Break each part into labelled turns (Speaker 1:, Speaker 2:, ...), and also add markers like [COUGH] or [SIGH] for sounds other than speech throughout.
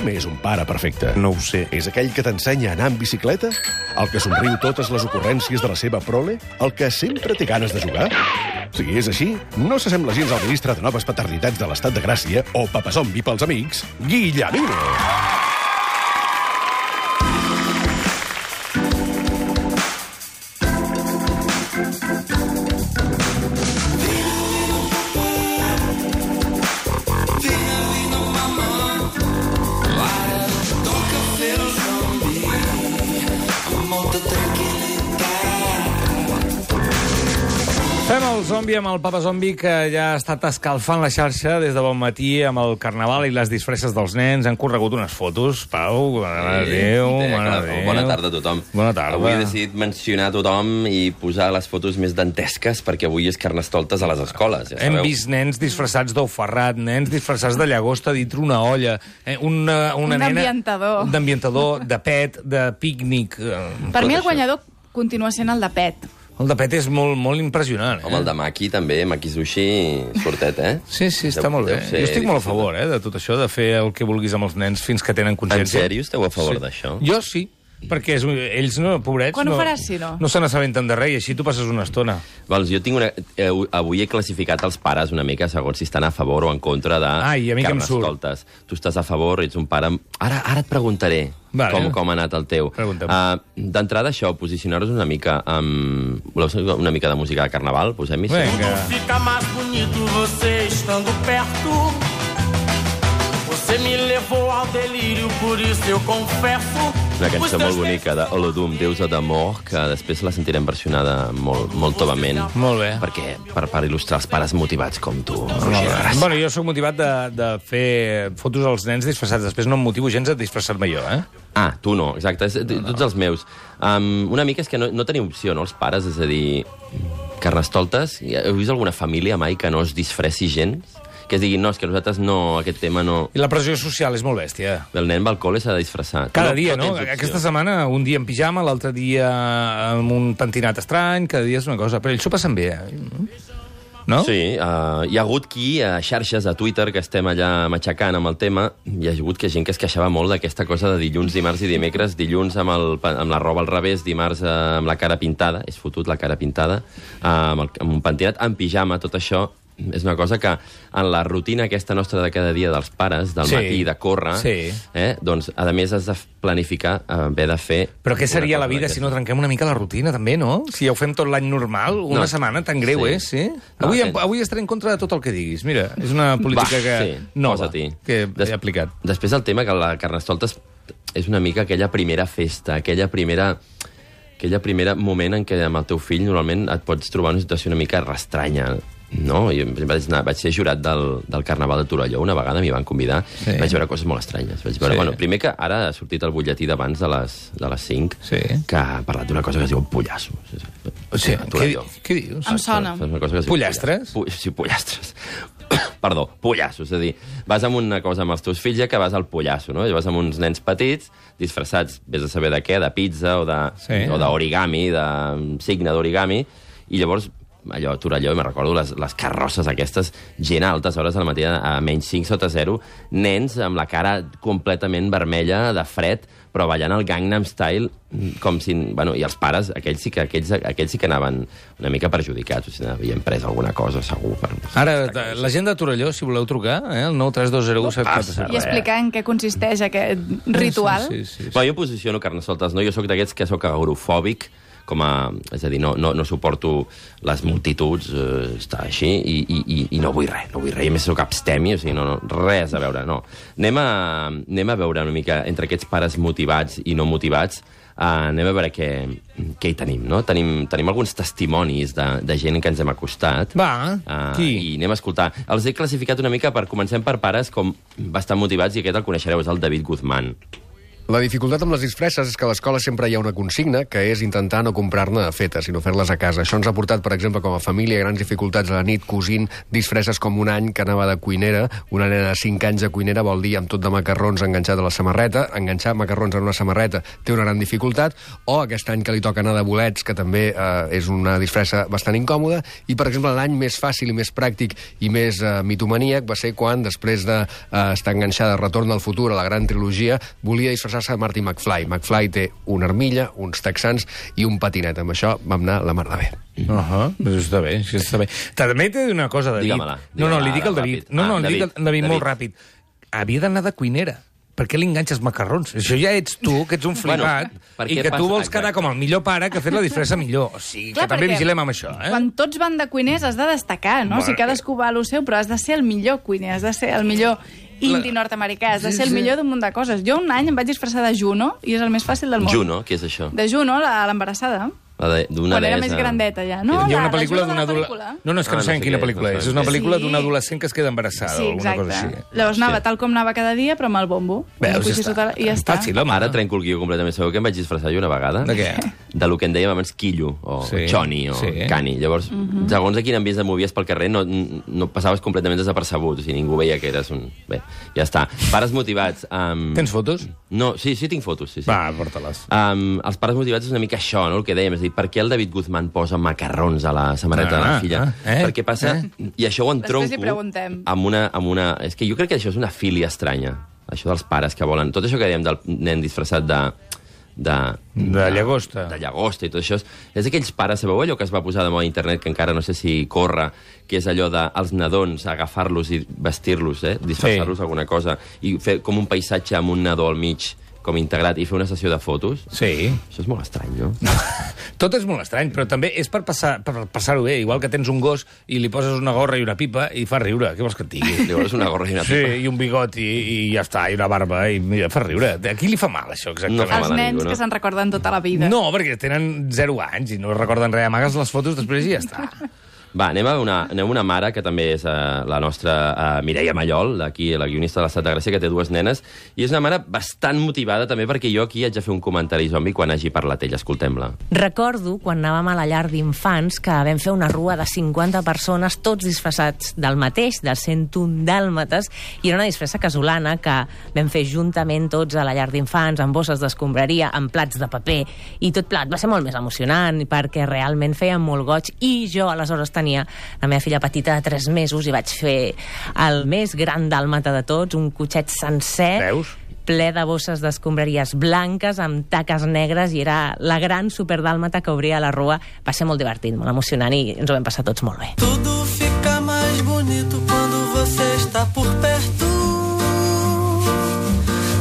Speaker 1: Com és un pare perfecte?
Speaker 2: No ho sé.
Speaker 1: És aquell que t'ensenya a anar en bicicleta? El que somriu totes les ocurrències de la seva prole? El que sempre té ganes de jugar? Si és així, no s'assembla gens al ministre de Noves Paternitats de l'Estat de Gràcia o papazombi pels amics, Guillemino.
Speaker 3: Fem el zombi amb el papa zombi que ja ha estat escalfant la xarxa des de bon matí amb el carnaval i les disfresses dels nens. Han corregut unes fotos. Pau, mare de Déu, mare
Speaker 4: clar,
Speaker 3: Déu.
Speaker 4: Bona tarda a tothom.
Speaker 3: Bona tarda.
Speaker 4: Avui he decidit mencionar tothom i posar les fotos més dantesques perquè avui és carnestoltes a les escoles. Ja
Speaker 3: Hem vist nens disfressats d'ou ferrat, nens disfressats de llagosta dintre una olla, eh, una, una
Speaker 5: Un
Speaker 3: nena...
Speaker 5: ambientador.
Speaker 3: D'ambientador, de pet, de pícnic... eh,
Speaker 5: Per mi el
Speaker 4: això.
Speaker 5: guanyador continua sent el de Pet.
Speaker 3: El de pet és molt, molt impressionant. Eh?
Speaker 4: Home, el de Maki també, Maki Sushi, sortet, eh?
Speaker 3: Sí, sí, està
Speaker 4: Deu-
Speaker 3: molt bé.
Speaker 4: deu
Speaker 3: Jo estic molt a favor eh, de tot això, de fer el que vulguis amb els nens fins que tenen
Speaker 4: En
Speaker 3: consciència.
Speaker 4: sèrio esteu a favor d'això?
Speaker 3: Jo sí, perquè és, ells, no, pobrets...
Speaker 5: Quan ho
Speaker 3: no,
Speaker 5: faràs, si no?
Speaker 3: No se n'assabenten de res i així tu passes una estona.
Speaker 4: Vols, jo tinc una... Eh, avui he classificat els pares una mica segons si estan a favor o en contra de
Speaker 3: Ai, a mi que em surt.
Speaker 4: Tu estàs a favor, ets un pare... Ara, ara et preguntaré
Speaker 3: Vale.
Speaker 4: com, com ha anat el teu. Uh, D'entrada, això, posicionar-vos una mica amb... Voleu saber una mica de música de carnaval? Posem-hi? sí?
Speaker 3: Vinga.
Speaker 6: Fica mais bonito você estando perto.
Speaker 4: Una cançó molt bonica de Olodum, Deusa d'amor, que després la sentirem versionada molt, molt tovament.
Speaker 3: Molt bé.
Speaker 4: Perquè, per, per il·lustrar els pares motivats com tu, Roger.
Speaker 3: Bueno, jo sóc motivat de, de fer fotos als nens disfressats. Després no em motivo gens a disfressar-me jo, eh?
Speaker 4: Ah, tu no, exacte, és, tots els meus. Um, una mica és que no, no teniu opció, no, els pares? És a dir, carnestoltes, heu vist alguna família mai que no es disfressi gens? Que es diguin, no, és que nosaltres no, aquest tema no...
Speaker 3: I la pressió social és molt bèstia.
Speaker 4: El nen va al col·le s'ha de disfressar.
Speaker 3: Cada dia, no?
Speaker 4: opció.
Speaker 3: Aquesta setmana, un dia en pijama, l'altre dia amb un pentinat estrany, cada dia és una cosa. Però ells s'ho passen bé, eh? No?
Speaker 4: Sí, uh, hi ha hagut qui a xarxes, a Twitter, que estem allà matxacant amb el tema, hi ha hagut que gent que es queixava molt d'aquesta cosa de dilluns, dimarts i dimecres, dilluns amb, el, amb la roba al revés, dimarts uh, amb la cara pintada, és fotut la cara pintada, uh, amb, el, amb un pentinat, en pijama, tot això és una cosa que en la rutina aquesta nostra de cada dia dels pares, del
Speaker 3: Sí.
Speaker 4: matí, de córrer,
Speaker 3: Sí.
Speaker 4: eh, doncs, a més, has de planificar, eh, haver de fer...
Speaker 3: Però què seria la vida si no trenquem una mica la rutina, també, no? Si ja ho fem tot l'any normal, una
Speaker 4: No.
Speaker 3: setmana tan greu
Speaker 4: Sí.
Speaker 3: és, sí?
Speaker 4: No,
Speaker 3: Avui,
Speaker 4: que-
Speaker 3: avui estaré en contra de tot el que diguis. Mira, és una política
Speaker 4: Va,
Speaker 3: que
Speaker 4: sí,
Speaker 3: nova que
Speaker 4: Des-
Speaker 3: he aplicat.
Speaker 4: Després el tema que la Carnestoltes és una mica aquella primera festa, aquella primera aquella primera moment en què amb el teu fill normalment et pots trobar en una situació una mica restranya no? Jo vaig, anar, vaig ser jurat del, del Carnaval de Torelló, una vegada m'hi van convidar,
Speaker 3: Sí.
Speaker 4: vaig veure coses molt estranyes. Vaig veure,
Speaker 3: Sí.
Speaker 4: bueno, primer que ara ha sortit el butlletí d'abans de, les, de les 5,
Speaker 3: Sí.
Speaker 4: que ha parlat d'una cosa que es diu pollassos.
Speaker 3: O sigui, què, què dius?
Speaker 5: Em sona.
Speaker 4: Una cosa que
Speaker 3: Pollastres?
Speaker 4: Pu sí, pollastres. [COUGHS] Perdó, pollassos. És a dir, vas amb una cosa amb els teus fills ja que vas al pollasso, no? I vas amb uns nens petits, disfressats, vés a saber de què, de pizza o de-
Speaker 3: Sí.
Speaker 4: o d'origami, de, de signe d'origami, i llavors allò, a Torelló, me recordo les, les carrosses aquestes, gent a altes hores del matí a menys 5 sota 0, nens amb la cara completament vermella de fred, però ballant el Gangnam Style com si... Bueno, i els pares, aquells sí que, aquells, aquells sí que anaven una mica perjudicats, o sigui, havien pres alguna cosa, segur. Per...
Speaker 3: Ara, de- la gent de Torelló, si voleu trucar, eh, el 93201
Speaker 4: passa
Speaker 5: I explicar en què consisteix aquest ritual.
Speaker 3: Sí, sí, sí.
Speaker 4: Bueno, jo posiciono carnestoltes, no? Jo sóc d'aquests que sóc agrofòbic, com a... És a dir, no, no, no suporto les multituds, eh, està així, i, i, i, i no vull res, no vull res. I a més sóc abstemi, o sigui, no, no, res a veure, no. Anem a, anem a veure una mica entre aquests pares motivats i no motivats, uh, anem a veure què, què hi tenim, no? Tenim, tenim alguns testimonis de, de gent que ens hem acostat.
Speaker 3: Va,
Speaker 4: Uh,
Speaker 3: qui?
Speaker 4: I anem a escoltar. Els he classificat una mica per... Comencem per pares com bastant motivats, i aquest el coneixereu, és el David Guzmán.
Speaker 2: La dificultat amb les disfresses és que a l'escola sempre hi ha una consigna, que és intentar no comprar-ne fetes, sinó fer-les a casa. Això ens ha portat, per exemple, com a família, grans dificultats a la nit cosint disfresses com un any que anava de cuinera. Una nena de 5 anys de cuinera vol dir amb tot de macarrons enganxat a la samarreta. Enganxar macarrons en una samarreta té una gran dificultat. O aquest any que li toca anar de bolets, que també eh, és una disfressa bastant incòmoda. I, per exemple, l'any més fàcil i més pràctic i més eh, mitomaníac va ser quan, després d'estar de, eh, enganxada a Retorn al futur, a la gran trilogia, volia disfressar-se de Marty McFly. McFly té una armilla, uns texans i un patinet. Amb això vam anar la mar de bé.
Speaker 3: Uh -huh. Això està bé, això està bé. També t'he de dir una cosa, David.
Speaker 4: Digue-me-la,
Speaker 3: no, no,
Speaker 4: digue-me-la
Speaker 3: li dic al David.
Speaker 4: ràpid.
Speaker 3: No, no,
Speaker 4: Ah,
Speaker 3: li dic al
Speaker 4: David,
Speaker 3: David molt ràpid. Havia d'anar de cuinera. Per què li enganxes macarrons? Això ja ets tu, que ets un
Speaker 4: Bueno,
Speaker 3: flipat,
Speaker 4: per
Speaker 3: i que tu
Speaker 4: passa-
Speaker 3: vols quedar com el millor pare que ha fet la disfressa millor. O sigui,
Speaker 5: Clar,
Speaker 3: que també vigilem amb això, eh?
Speaker 5: Quan tots van de cuiners has de destacar, no?
Speaker 3: Bueno,
Speaker 5: o sigui, cadascú va a lo seu, però has de ser el millor cuiner, has de ser el millor indi nord-americà, has de
Speaker 3: Sí,
Speaker 5: ser el
Speaker 3: sí.
Speaker 5: millor d'un munt de coses. Jo un any em vaig disfressar de Juno, i és el més fàcil del món.
Speaker 4: Juno, què és això?
Speaker 5: De Juno, la- l'embarassada.
Speaker 4: D'una
Speaker 5: Quan era més grandeta, ja. No,
Speaker 3: Hi ha una
Speaker 5: la
Speaker 3: pel·lícula d'una adolescent... No, no, és que
Speaker 4: Ah,
Speaker 3: no
Speaker 4: no
Speaker 3: sé en quina
Speaker 4: què,
Speaker 3: pel·lícula
Speaker 4: no
Speaker 3: és. És una pel·lícula
Speaker 5: Sí.
Speaker 3: d'un adolescent que es queda embarassada
Speaker 5: Sí,
Speaker 3: o alguna
Speaker 5: exacte.
Speaker 3: cosa així.
Speaker 5: Llavors anava
Speaker 4: Sí.
Speaker 5: tal com anava cada dia, però amb el bombo.
Speaker 3: Veus, ja està.
Speaker 5: sota I ja està.
Speaker 3: Fàcil, home.
Speaker 4: Ara trenco el guió completament. Sabeu que em vaig disfressar jo una vegada?
Speaker 3: De què?
Speaker 4: De lo que en dèiem abans quillo, o
Speaker 3: Sí.
Speaker 4: choni, o
Speaker 3: Sí.
Speaker 4: cani. Llavors,
Speaker 5: Mhm.
Speaker 4: segons a quin ambient et movies pel carrer, no, no passaves completament desapercebut. O sigui, ningú veia que eres un... Bé, ja està. Pares motivats... Um...
Speaker 3: Tens fotos?
Speaker 4: No, sí, sí, tinc fotos, sí, sí.
Speaker 3: Va, porta-les.
Speaker 4: Um, els pares motivats és una mica això, no? el que dèiem, és a dir, per què el David Guzmán posa macarrons a la samarreta de
Speaker 3: Ah,
Speaker 4: la filla?
Speaker 3: ah, eh,
Speaker 4: Perquè passa,
Speaker 3: eh.
Speaker 4: i això ho
Speaker 5: Després
Speaker 4: entronco amb una, amb una... És que jo crec que això és una filia estranya, això dels pares que volen... Tot això que dèiem del nen disfressat de... De,
Speaker 3: De llagosta.
Speaker 4: De llagosta i tot això. És, és aquells pares, sabeu allò que es va posar de moda a internet, que encara no sé si corre, que és allò de els nadons, agafar-los i vestir-los, eh? disfressar-los
Speaker 3: Sí.
Speaker 4: alguna cosa, i fer com un paisatge amb un nadó al mig, com integrat, i fer una sessió de fotos.
Speaker 3: Sí.
Speaker 4: Això és molt estrany, no? [LAUGHS]
Speaker 3: Tot és molt estrany, però també és per passar- per passar-ho bé. Igual que tens un gos i li poses una gorra i una pipa i fa riure. Què vols que et digui? [LAUGHS]
Speaker 4: Li vols una gorra i una
Speaker 3: Sí,
Speaker 4: pipa?
Speaker 3: i un bigot i, i ja està, i una barba, i mira, fa riure. A qui li fa mal, això, exactament?
Speaker 4: No fa
Speaker 5: Els nens
Speaker 4: ningú, no?
Speaker 5: que se'n recorden tota la vida.
Speaker 3: No, perquè tenen 0 anys i no recorden res. Amagues les fotos després i ja està. [LAUGHS]
Speaker 4: Va, anem a una, anem a una mare, que també és uh, la nostra uh, Mireia Mallol, d'aquí, la guionista de l'Estat de Gràcia, que té dues nenes, i és una mare bastant motivada també perquè jo aquí haig de fer un comentari zombi quan hagi parlat ella. Escoltem-la.
Speaker 7: Recordo quan anàvem a la llar d'infants que vam fer una rua de 50 persones, tots disfressats del mateix, del 101 dàlmates, i era una disfressa casolana que vam fer juntament tots a la llar d'infants, amb bosses d'escombraria, amb plats de paper, i tot plat. Va ser molt més emocionant, perquè realment feia molt goig, i jo aleshores tenia la meva filla petita de 3 mesos i vaig fer el més gran dàlmata de tots, un cotxet sencer,
Speaker 3: Veus?
Speaker 7: ple de bosses d'escombraries blanques amb taques negres i era la gran superdàlmata que obria la rua. Va ser molt divertit, molt emocionant i ens ho vam passar tots molt bé.
Speaker 6: Tudo fica mais bonito quando você está por perto.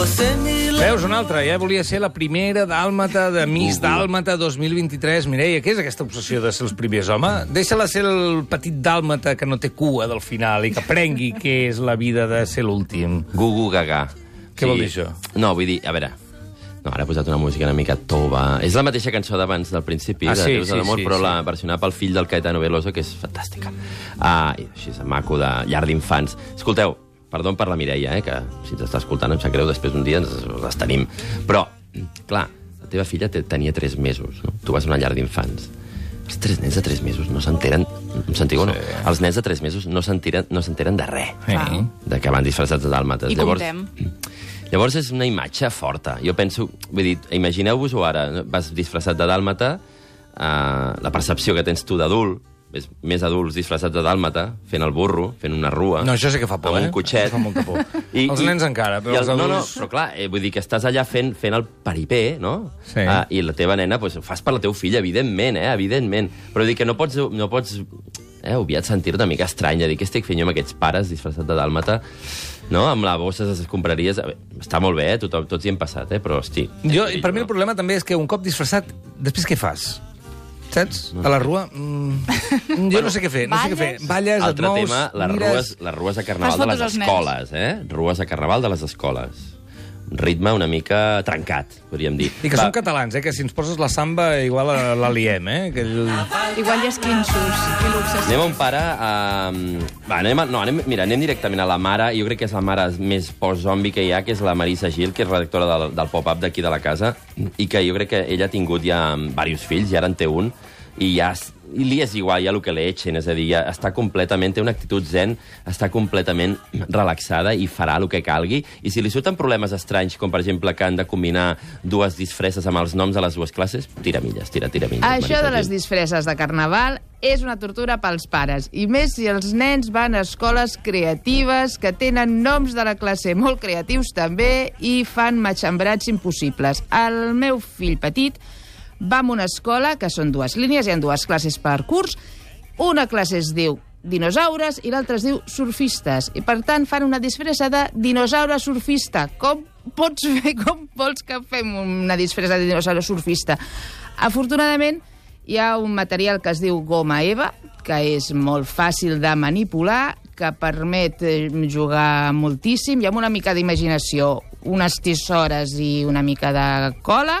Speaker 6: Você me
Speaker 3: Veus, una altra. Ja volia ser la primera dàlmata de Miss Dàlmata 2023. Mireia, què és aquesta obsessió de ser els primers, home? Deixa-la ser el petit dàlmata que no té cua del final i que aprengui [LAUGHS] què és la vida de ser l'últim.
Speaker 4: Gugu Gaga.
Speaker 3: Què vol dir això?
Speaker 4: No, vull dir, a veure... No, ara he posat una música una mica tova. És la mateixa cançó d'abans del principi,
Speaker 3: Ah,
Speaker 4: de
Speaker 3: sí,
Speaker 4: de
Speaker 3: sí,
Speaker 4: l'amor,
Speaker 3: sí,
Speaker 4: però
Speaker 3: sí.
Speaker 4: la versionada pel fill del Caetano Veloso, que és fantàstica. Ah, i així és maco, de llar d'infants. Escolteu, perdó per la Mireia, eh, que si ens està escoltant em sap greu, després d'un dia ens les tenim. Però, clar, la teva filla te, tenia 3 mesos, no? Tu vas a una llar d'infants. Els tres nens de 3 mesos no s'enteren... Em sentiu o no?
Speaker 3: Sí.
Speaker 4: Els nens de 3 mesos no s'enteren no s'enteren de res
Speaker 3: Sí.
Speaker 4: de que van disfressats de dàlmates.
Speaker 5: I comptem. [CLEARS THROAT]
Speaker 4: Llavors és una imatge forta. Jo penso, vull dir, imagineu-vos-ho ara, vas disfressat de dàlmata, eh, la percepció que tens tu d'adult, és més adults disfressats de dàlmata, fent el burro, fent una rua...
Speaker 3: No, això sí que fa por,
Speaker 4: amb
Speaker 3: eh?
Speaker 4: un cotxet.
Speaker 3: Això fa molta por. [LAUGHS] Els nens encara, però
Speaker 4: i
Speaker 3: els
Speaker 4: No, no,
Speaker 3: adults-
Speaker 4: però clar, eh, vull dir que estàs allà fent, fent el peripé, no?
Speaker 3: Sí.
Speaker 4: Ah, I la teva nena, doncs, ho fas per la teva filla, evidentment, eh? Evidentment. Però dir que no pots, no pots eh, obviat sentir una mica estrany, dir què estic fent jo amb aquests pares disfressats de dàlmata, no? Amb la bossa de les compraries... Està molt bé, eh? Tothom, tots hi hem passat, eh? Però, hosti...
Speaker 3: Jo, i per mi el problema també és que un cop disfressat, després què fas? Saps? A la rua? Mm, jo no sé què fer, no sé què fer.
Speaker 5: Balles?
Speaker 3: Balles, et
Speaker 4: Altre
Speaker 3: mous,
Speaker 4: tema, les
Speaker 3: mires...
Speaker 4: rues, les rues de carnaval
Speaker 5: Fas
Speaker 4: de les
Speaker 5: fotos als nens.
Speaker 4: escoles, eh? Rues de carnaval de les escoles. Ritme una mica trencat, podríem dir.
Speaker 3: I que són catalans, eh? Que si ens poses la samba igual a- la liem, eh? Que.
Speaker 5: Igual hi ha esquinços i l'obsessió.
Speaker 4: Anem a un pare... Uh, va, anem a, no, anem, mira, anem directament a la mare. Jo crec que és la mare més post-zombi que hi ha, que és la Marisa Gil, que és redactora del, del pop-up d'aquí de la casa, i que jo crec que ella ha tingut ja diversos fills, i ara en té un, i ja i li és igual ja el que li echen, és a dir, ja està completament, té una actitud zen, està completament [CLEARS THROAT] relaxada i farà el que calgui, i si li surten problemes estranys, com per exemple que han de combinar dues disfresses amb els noms a les dues classes, tira milles, tira, tira milles.
Speaker 8: Això
Speaker 4: Marisa
Speaker 8: de les disfresses de carnaval és una tortura pels pares, i més si els nens van a escoles creatives que tenen noms de la classe molt creatius també i fan matxembrats impossibles. El meu fill petit va a una escola, que són dues línies, hi ha dues classes per curs, una classe es diu dinosaures i l'altra es diu surfistes. I, per tant, fan una disfressa de dinosaure surfista. Com pots fer, com vols que fem una disfressa de dinosaure surfista? Afortunadament, hi ha un material que es diu goma eva, que és molt fàcil de manipular, que permet eh, jugar moltíssim, i amb una mica d'imaginació, unes tisores i una mica de cola,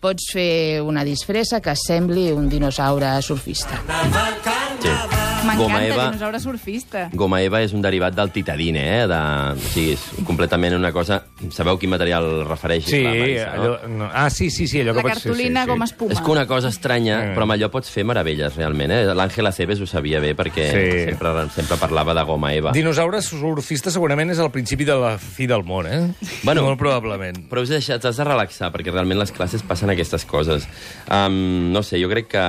Speaker 8: pots fer una disfressa que sembli un dinosaure surfista.
Speaker 4: Sí. Goma Eva,
Speaker 5: dinosaure surfista.
Speaker 4: Goma Eva és un derivat del titadine, eh? De, o sigui, és completament una cosa... Sabeu quin material refereix?
Speaker 3: Sí,
Speaker 4: la Marisa,
Speaker 3: allò... No? Ah, sí, sí, sí, allò
Speaker 5: La
Speaker 3: que pots...
Speaker 5: cartolina
Speaker 3: sí, sí,
Speaker 5: com
Speaker 3: sí.
Speaker 5: espuma.
Speaker 4: És que una cosa estranya,
Speaker 3: Mm.
Speaker 4: però amb allò pots fer meravelles, realment. Eh? L'Àngela Cebes ho sabia bé, perquè
Speaker 3: Sí.
Speaker 4: sempre, sempre parlava de goma eva.
Speaker 3: Dinosaure surfista segurament és el principi de la fi del món, eh?
Speaker 4: Bueno.
Speaker 3: Molt probablement.
Speaker 4: Però us deixat, t'has de relaxar, perquè realment les classes passen aquestes coses. Um, no sé, jo crec que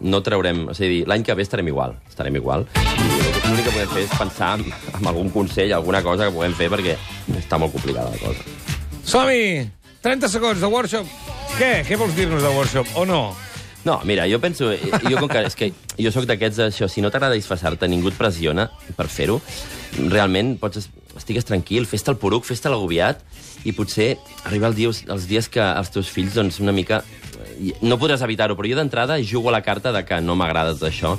Speaker 4: no traurem... És a dir, l'any que ve estarem igual, estarem igual. I l'únic que podem fer és pensar en, en algun consell, alguna cosa que puguem fer, perquè està molt complicada la cosa.
Speaker 3: Som-hi! 30 segons de workshop. Què? Què vols dir-nos de workshop? O no?
Speaker 4: No, mira, jo penso... Jo, com que, és que jo sóc d'aquests, això, si no t'agrada disfressar-te, ningú et pressiona per fer-ho, realment pots... Estigues tranquil, fes-te el poruc, fes-te l'agobiat, i potser arriba el dia, els dies que els teus fills, doncs, una mica... No podràs evitar-ho, però jo d'entrada jugo a la carta de que no m'agrades d'això,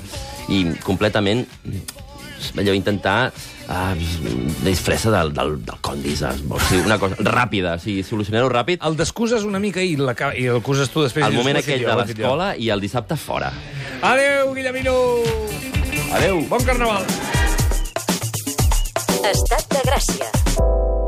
Speaker 4: i completament allò intentar uh, disfressa del, del, del condis, eh, o sigui, una cosa ràpida, o sigui, solucionar-ho ràpid,
Speaker 3: El descuses una mica i, la, i el cuses tu després. dius,
Speaker 4: moment
Speaker 3: "Ho he fet
Speaker 4: aquell de
Speaker 3: ho he fet jo".
Speaker 4: l'escola i el dissabte fora.
Speaker 3: Adéu, Guillemino!
Speaker 4: Adéu!
Speaker 3: Bon carnaval!
Speaker 9: Estat de Gràcia.